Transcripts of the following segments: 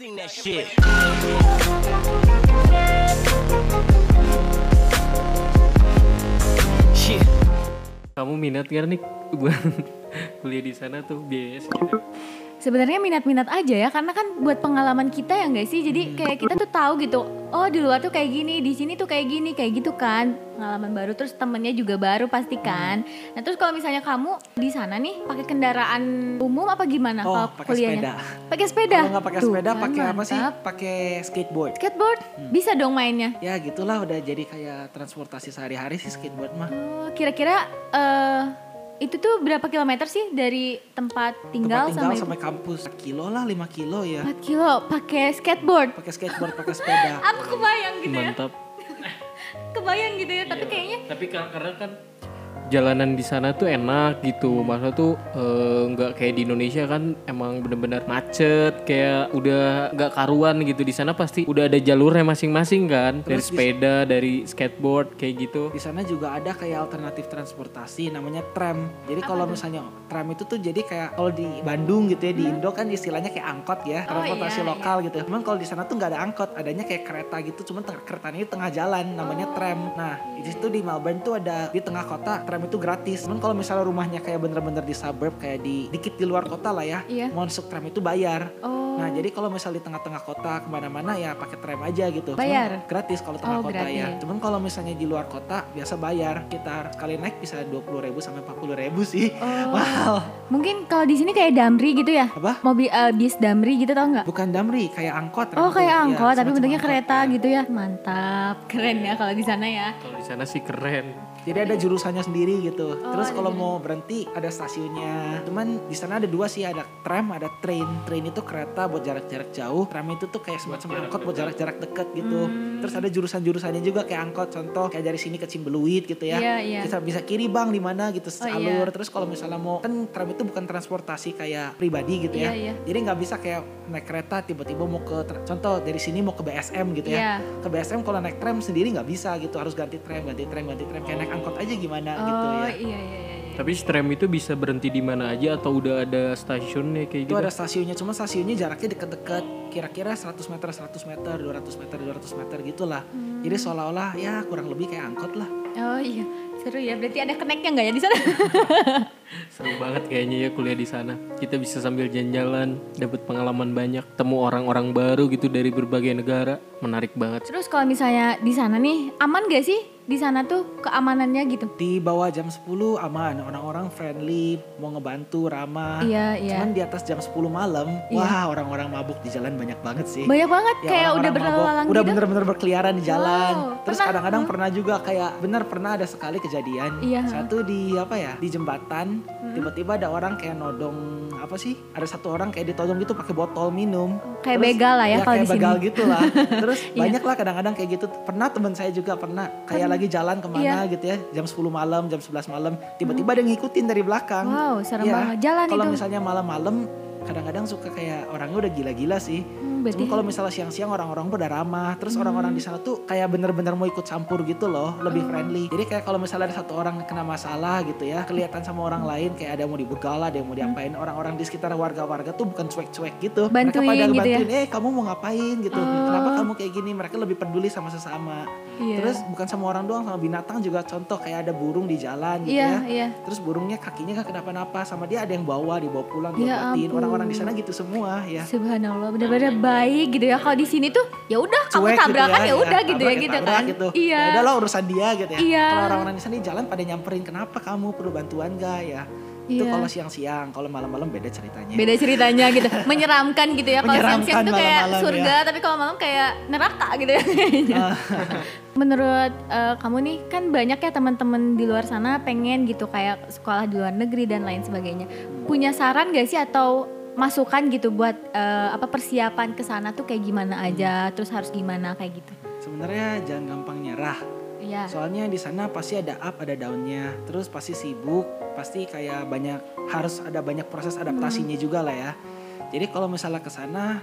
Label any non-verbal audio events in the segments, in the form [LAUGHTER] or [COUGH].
Sing that shit. Shit. Kamu minat gak nih buat [LAUGHS] kuliah di sana tuh biaya segitu? Sebenarnya minat-minat aja ya, karena kan buat pengalaman kita ya nggak sih. Jadi kayak kita tuh tahu gitu, oh di luar tuh kayak gini, di sini tuh kayak gini, kayak gitu kan. Pengalaman baru, terus temennya juga baru pasti kan. Nah terus kalau misalnya kamu di sana nih pakai kendaraan umum apa gimana Oh, kalau pakai kuliahnya? sepeda. Pakai sepeda. Kalau nggak pakai sepeda, pakai apa sih? Pakai skateboard. Skateboard bisa dong mainnya. Ya gitulah udah jadi kayak transportasi sehari-hari sih skateboard mah. Oh, kira-kira eh itu tuh berapa kilometer sih dari tempat tinggal, Tempat tinggal sampai, sampai kampus kilo lah 5 kilo ya. 4 kilo pakai skateboard? Pakai skateboard, pakai sepeda. [LAUGHS] Aku kebayang gitu ya. Mantap. [LAUGHS] Kebayang gitu ya, tapi Iya. kayaknya Tapi kar- karena kan jalanan di sana tuh enak gitu. Maksudnya tuh eh, nggak kayak di Indonesia kan emang bener-bener macet, kayak udah nggak karuan gitu. Di sana pasti udah ada jalurnya masing-masing kan. Dari Terus di- sepeda, dari skateboard kayak gitu. Di sana juga ada kayak alternatif transportasi namanya tram. Jadi kalau misalnya tram itu tuh jadi kayak kalau di Bandung gitu ya di Indo kan istilahnya kayak angkot ya, Oh, transportasi iya, lokal gitu. Cuman kalau di sana tuh nggak ada angkot, adanya kayak kereta gitu. Cuman keretanya itu tengah jalan namanya tram. Nah di situ di Melbourne tuh ada di tengah kota tram itu gratis. Cuman kalau misalnya rumahnya kayak bener-bener di suburb kayak di dikit di luar kota lah ya, Iya. mau masuk tram itu bayar. oh Nah jadi kalau misal di tengah-tengah kota ke mana-mana ya pakai tram aja gitu. Cuman Bayar? gratis kalau tengah Oh, kota ya. gratis. Cuman kalau misalnya di luar kota biasa bayar. Sekitar sekali naik bisa 20.000 ribu sampai 40.000 ribu sih. Oh. [LAUGHS] Mahal. mungkin kalau di sini kayak damri gitu ya? Apa? Mobil eh, bis damri gitu tau nggak? Bukan damri, kayak angkot. Oh kayak tuh. angkot Ya, tapi bentuknya angkot, kereta ya. gitu ya Mantap Keren ya kalau di sana ya Kalau di sana sih keren. Jadi ada jurusannya sendiri gitu. Oh, Terus kalau jurusan. mau berhenti ada stasiunnya. Cuman di sana ada dua sih, ada tram, ada train. Train itu kereta buat jarak-jarak jauh. Tram itu tuh kayak semacam angkot buat jarak-jarak deket gitu. Hmm. Terus ada jurusan-jurusannya juga kayak angkot. Contoh kayak dari sini ke Cimbeluit gitu ya. Iya, iya. Kita bisa kiri bang di mana gitu Oh, alur. Terus kalau misalnya mau kan tram itu bukan transportasi kayak pribadi gitu ya. Iya, iya. Jadi nggak bisa kayak naik kereta tiba-tiba mau ke contoh dari sini mau ke BSM gitu ya. Ke BSM kalau naik tram sendiri nggak bisa gitu. Harus ganti tram, ganti tram, ganti tram. Kayak naik angkot aja gimana gitu Oh ya. iya iya iya iya. Tapi tram itu bisa berhenti di mana aja atau udah ada stasiunnya kayak Itu gitu? ada stasiunnya, cuma stasiunnya jaraknya deket-deket. Kira-kira 100 meter, 100 meter, 200 meter, 200 meter gitulah. Hmm. Jadi seolah-olah ya kurang lebih kayak angkot lah. Oh iya seru ya berarti ada keneknya nggak ya di sana? [LAUGHS] Seru banget kayaknya ya kuliah di sana. Kita bisa sambil jalan-jalan, dapat pengalaman banyak, temu orang-orang baru gitu dari berbagai negara. Menarik banget. Terus kalau misalnya di sana nih aman gak sih di sana tuh keamanannya gitu? Di bawah jam 10 aman, orang-orang friendly, mau ngebantu, ramah. Iya iya. Cuman di atas jam 10 malam, Iya. wah orang-orang mabuk di jalan banyak banget sih. Banyak banget Ya, kayak udah berlalang udah gitu. bener-bener berkeliaran di jalan. Wow, Terus pernah? kadang-kadang Hmm. pernah juga kayak bener pernah ada sekali kejadian. Iya. Satu di apa ya? Di jembatan, Hmm. tiba-tiba ada orang kayak nodong apa sih? Ada satu orang kayak ditodong gitu pakai botol minum. Kayak begal lah ya kalau kayak di sini. begal gitu lah. [LAUGHS] Terus Iya. banyak lah kadang-kadang kayak gitu. Pernah teman saya juga pernah kayak lagi jalan ke mana Iya. gitu ya, jam 10 malam, jam 11 malam, tiba-tiba ada yang ngikutin dari belakang. Wow serem Iya. banget jalan Kalau itu. misalnya malam-malam kadang-kadang suka kayak orangnya udah gila-gila sih. Hmm, Cuma kalau misalnya siang-siang orang-orang udah ramah, terus Hmm. orang-orang di sana tuh kayak bener-bener mau ikut campur gitu loh, lebih Oh. friendly. Jadi kayak kalau misalnya ada satu orang kena masalah gitu ya, kelihatan sama orang lain kayak ada yang mau dibegal ada yang mau diapain. Orang-orang di sekitar warga-warga tuh bukan cuek-cuek gitu. Bantuin Mereka pada gitu ya? bantuin, eh kamu mau ngapain gitu. Oh. Kenapa kamu kayak gini? Mereka lebih peduli sama sesama. Iya. Terus bukan sama orang doang, sama binatang juga contoh kayak ada burung di jalan gitu Iya ya. iya. Terus burungnya kakinya kan kenapa-napa sama dia ada yang bawa dibawa pulang Ya diobatin. Orang-orang di sana gitu semua ya. Subhanallah bener-bener baik gitu ya. Kalau di sini tuh ya udah kamu Cuek gitu tabrakan ya udah gitu ya gitu kan. gitu. Iya. Ya udah lo urusan dia gitu ya. Iya. Kalau orang-orang di sana di jalan pada nyamperin kenapa kamu perlu bantuan gak ya? Itu Iya. kalau siang-siang, kalau malam-malam beda ceritanya. Beda ceritanya gitu. [LAUGHS] Menyeramkan gitu ya. Kalau siang-siang tuh kayak malam-malam surga, tapi kalau malam kayak neraka gitu ya. Ah. [LAUGHS] Menurut eh, kamu nih kan banyak ya teman-teman di luar sana pengen gitu kayak sekolah di luar negeri dan lain sebagainya. Punya saran gak sih atau masukan gitu buat eh, apa persiapan ke sana tuh kayak gimana aja, terus harus gimana kayak gitu. Sebenarnya jangan gampang nyerah. Iya. Soalnya di sana pasti ada up, ada downnya. Terus pasti sibuk, pasti kayak banyak harus ada banyak proses adaptasinya Hmm. juga lah ya. Jadi kalau misalnya ke sana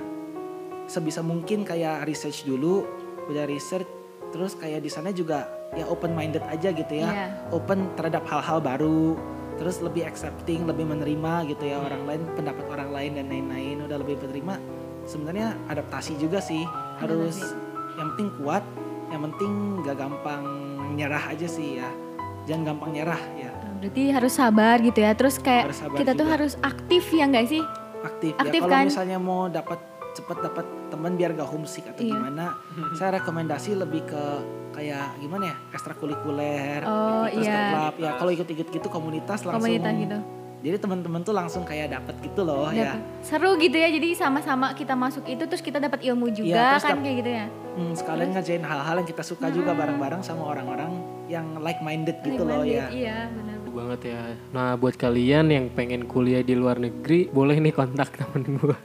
sebisa mungkin kayak research dulu, udah research, terus kayak di sana juga ya open minded aja gitu ya. Iya. Open terhadap hal-hal baru. Terus lebih accepting, lebih menerima gitu ya orang lain, pendapat orang lain dan lain-lain. Udah lebih menerima. sebenarnya adaptasi juga sih harus yang penting kuat yang penting gak gampang nyerah aja sih ya jangan gampang nyerah ya Berarti harus sabar gitu ya. Terus kayak kita tuh juga. harus aktif ya nggak sih? aktif, Aktif ya kalau kan? misalnya mau dapat cepet dapat teman biar gak homesick atau Iya. gimana [LAUGHS] saya rekomendasi lebih ke kayak gimana ya ekstrakurikuler Oh, terus ke iya. klub ya kalau ikut-ikut gitu komunitas langsung Komunitas gitu. jadi teman-teman tuh langsung kayak dapat gitu loh ya Dapet. Seru gitu ya. Jadi sama-sama kita masuk itu terus kita dapat ilmu juga Iya, terus kan dap- kayak gitu ya. Hmm, sekalian ngajain hal-hal yang kita suka juga bareng-bareng sama orang-orang yang like minded gitu loh Like-minded, ya Iya benar. Seru banget ya. Nah buat kalian yang pengen kuliah di luar negeri, boleh nih kontak temen gue.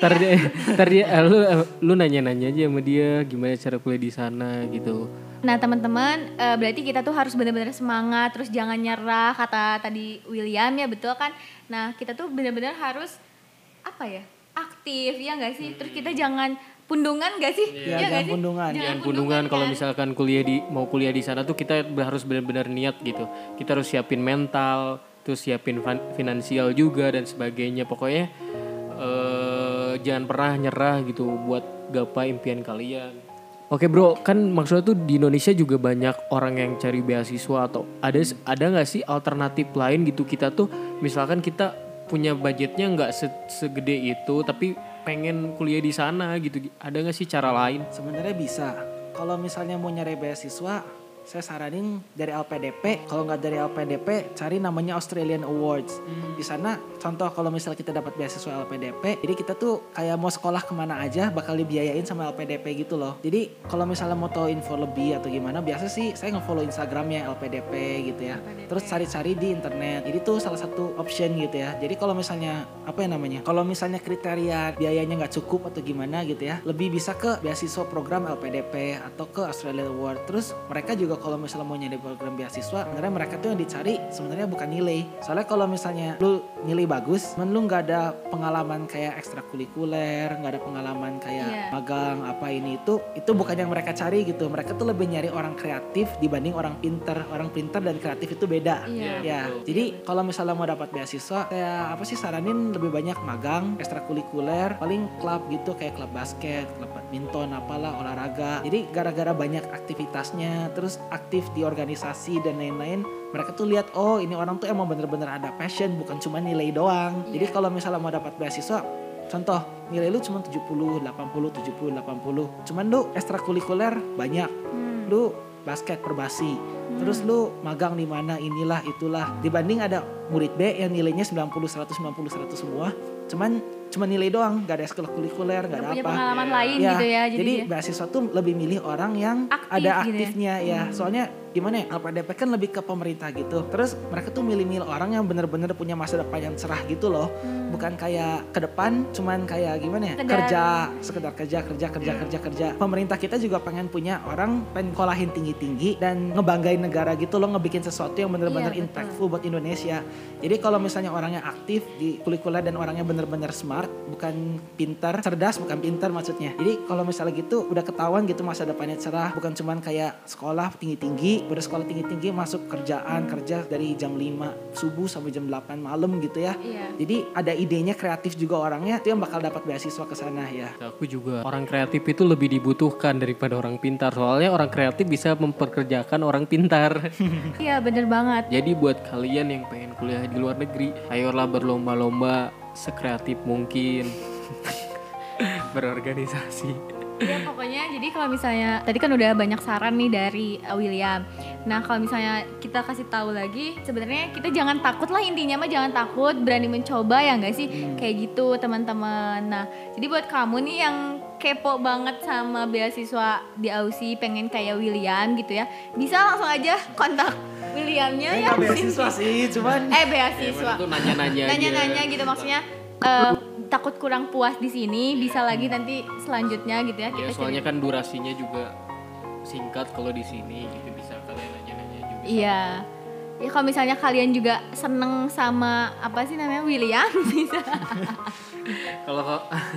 Ntar dia, ntar dia, eh, lu, eh, lu nanya-nanya aja sama dia gimana cara kuliah di sana gitu. Nah teman-teman eh, berarti kita tuh harus benar-benar semangat terus jangan nyerah kata tadi William ya betul kan. Nah kita tuh benar-benar harus apa ya aktif ya nggak sih. Terus kita jangan pundungan gak sih? Iya, Iya jangan sih? pundungan. Jangan pundungan kalau kan? misalkan kuliah di mau kuliah di sana tuh kita harus benar-benar niat gitu. Kita harus siapin mental, terus siapin finansial juga dan sebagainya. Pokoknya jangan pernah nyerah gitu buat gapai impian kalian. Oke bro, kan maksudnya tuh di Indonesia juga banyak orang yang cari beasiswa atau ada ada nggak sih alternatif lain gitu kita tuh misalkan kita punya budgetnya nggak se- segede itu tapi pengen kuliah di sana gitu ada nggak sih cara lain? sebenarnya bisa kalau misalnya mau nyari beasiswa saya saranin dari LPDP kalau nggak dari LPDP cari namanya Australian Awards. Di sana contoh kalau misalnya kita dapat beasiswa LPDP jadi kita tuh kayak mau sekolah ke mana aja bakal dibiayain sama LPDP gitu loh. Jadi kalau misalnya mau tahu info lebih atau gimana biasa sih saya nge-follow Instagramnya LPDP gitu ya. Terus cari-cari di internet. Jadi tuh salah satu option gitu ya. Jadi kalau misalnya apa ya namanya kalau misalnya kriteria biayanya nggak cukup atau gimana gitu ya lebih bisa ke beasiswa program LPDP atau ke Australia Award. Terus mereka juga kalau misalnya mau nyari program beasiswa sebenarnya mereka tuh yang dicari sebenarnya bukan nilai. Soalnya kalau misalnya lu nilai bagus men lu nggak ada pengalaman kayak ekstrakurikuler nggak ada pengalaman kayak Iya. magang apa ini itu itu bukan yang mereka cari gitu. Mereka tuh lebih nyari orang kreatif dibanding orang pinter. Orang pinter dan kreatif itu beda. Iya. ya jadi kalau misalnya mau dapat beasiswa saya apa sih saranin lebih banyak magang ekstrakurikuler paling klub gitu kayak klub basket klub badminton apalah olahraga. Jadi gara-gara banyak aktivitasnya terus aktif di organisasi dan lain-lain mereka tuh lihat oh ini orang tuh emang bener-bener ada passion bukan cuma nilai doang jadi kalau misalnya mau dapat beasiswa Contoh, nilai lu cuma 70, 80, 70, 80. Cuman lu ekstrakurikuler banyak. Hmm. Lu basket perbasi. Terus lu magang di mana inilah itulah. Dibanding ada murid B yang nilainya 90, 100, 90, 100 semua. Cuman cuma nilai doang, gak ada ekstrakurikuler, gak ada punya apa. pengalaman lain Ya, gitu ya. Jadi, jadi ya. beasiswa tuh lebih milih orang yang Aktif ada gitu ya. aktifnya ya. Soalnya gimana ya, LPDP kan lebih ke pemerintah gitu. Terus mereka tuh milih-milih orang yang bener-bener punya masa depan yang cerah gitu loh. Bukan kayak ke depan cuman kayak gimana ya, kerja, sekedar kerja, kerja, kerja, kerja, kerja. Pemerintah kita juga pengen punya orang pengen kolahin tinggi-tinggi dan ngebanggain negara gitu loh, ngebikin sesuatu yang bener-bener Iya, betul. impactful buat Indonesia. Jadi kalau misalnya orangnya aktif di kulikuler dan orangnya bener-bener smart, bukan pintar, cerdas, bukan pintar maksudnya. Jadi kalau misalnya gitu udah ketahuan gitu masa depannya cerah, bukan cuman kayak sekolah tinggi-tinggi, udah sekolah tinggi-tinggi masuk kerjaan, kerja dari jam 5 subuh sampai jam 8 malam gitu ya. Iya. Jadi ada idenya kreatif juga orangnya, itu yang bakal dapat beasiswa ke sana ya. Aku juga orang kreatif itu lebih dibutuhkan daripada orang pintar. Soalnya orang kreatif bisa memperkerjakan orang pintar. [LAUGHS] Iya bener banget. Jadi buat kalian yang pengen kuliah di luar negeri, ayolah berlomba-lomba sekreatif mungkin. [LAUGHS] Berorganisasi. Ya pokoknya jadi kalau misalnya tadi kan udah banyak saran nih dari uh, William. Nah kalau misalnya kita kasih tahu lagi sebenarnya kita jangan takut lah intinya mah jangan takut berani mencoba ya nggak sih kayak gitu teman-teman. Nah jadi buat kamu nih yang kepo banget sama beasiswa di Aussie pengen kayak William gitu ya bisa langsung aja kontak Williamnya Eh, ya. beasiswa sih, cuman Eh beasiswa. Itu nanya-nanya. Nanya-nanya gitu maksudnya eh, takut kurang puas di sini bisa lagi nanti selanjutnya gitu ya Ya, kita soalnya kan durasinya juga singkat kalau di sini gitu bisa kalian nanya-nanya juga. Iya. Ya kalau misalnya kalian juga seneng sama apa sih namanya William [LAUGHS] bisa. Kalau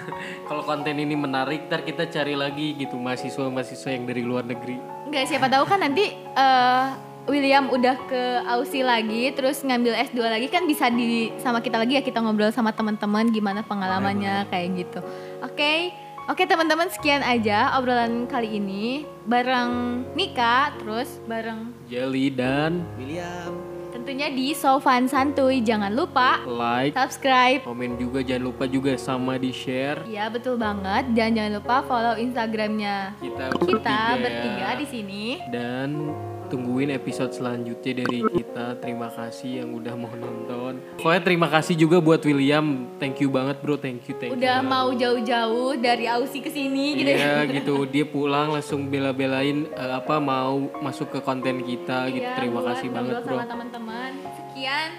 [LAUGHS] kalau konten ini menarik, ntar kita cari lagi gitu mahasiswa-mahasiswa yang dari luar negeri. Enggak siapa tahu kan nanti eh William udah ke Aussie lagi terus ngambil S2 lagi kan bisa di sama kita lagi ya kita ngobrol sama teman-teman gimana pengalamannya kayak gitu. Oke. Oke teman-teman sekian aja obrolan kali ini bareng Nika terus bareng Jelly dan William tentunya di Sofan Santuy jangan lupa like, subscribe komen juga jangan lupa juga sama di share Iya betul banget dan jangan lupa follow Instagramnya kita kita bertiga. bertiga di sini. dan tungguin episode selanjutnya dari kita terima kasih yang udah mau nonton pokoknya terima kasih juga buat William thank you banget bro thank you thank you Udah mau jauh-jauh dari Aussie ke sini gitu Iya ya. [LAUGHS] gitu dia pulang langsung bela-belain eh, apa mau masuk ke konten kita gitu Iya, terima buat kasih banget bro sama teman-teman. Sekian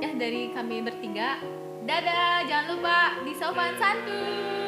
ya dari kami bertiga. Dadah, jangan lupa di Sofan Santuy.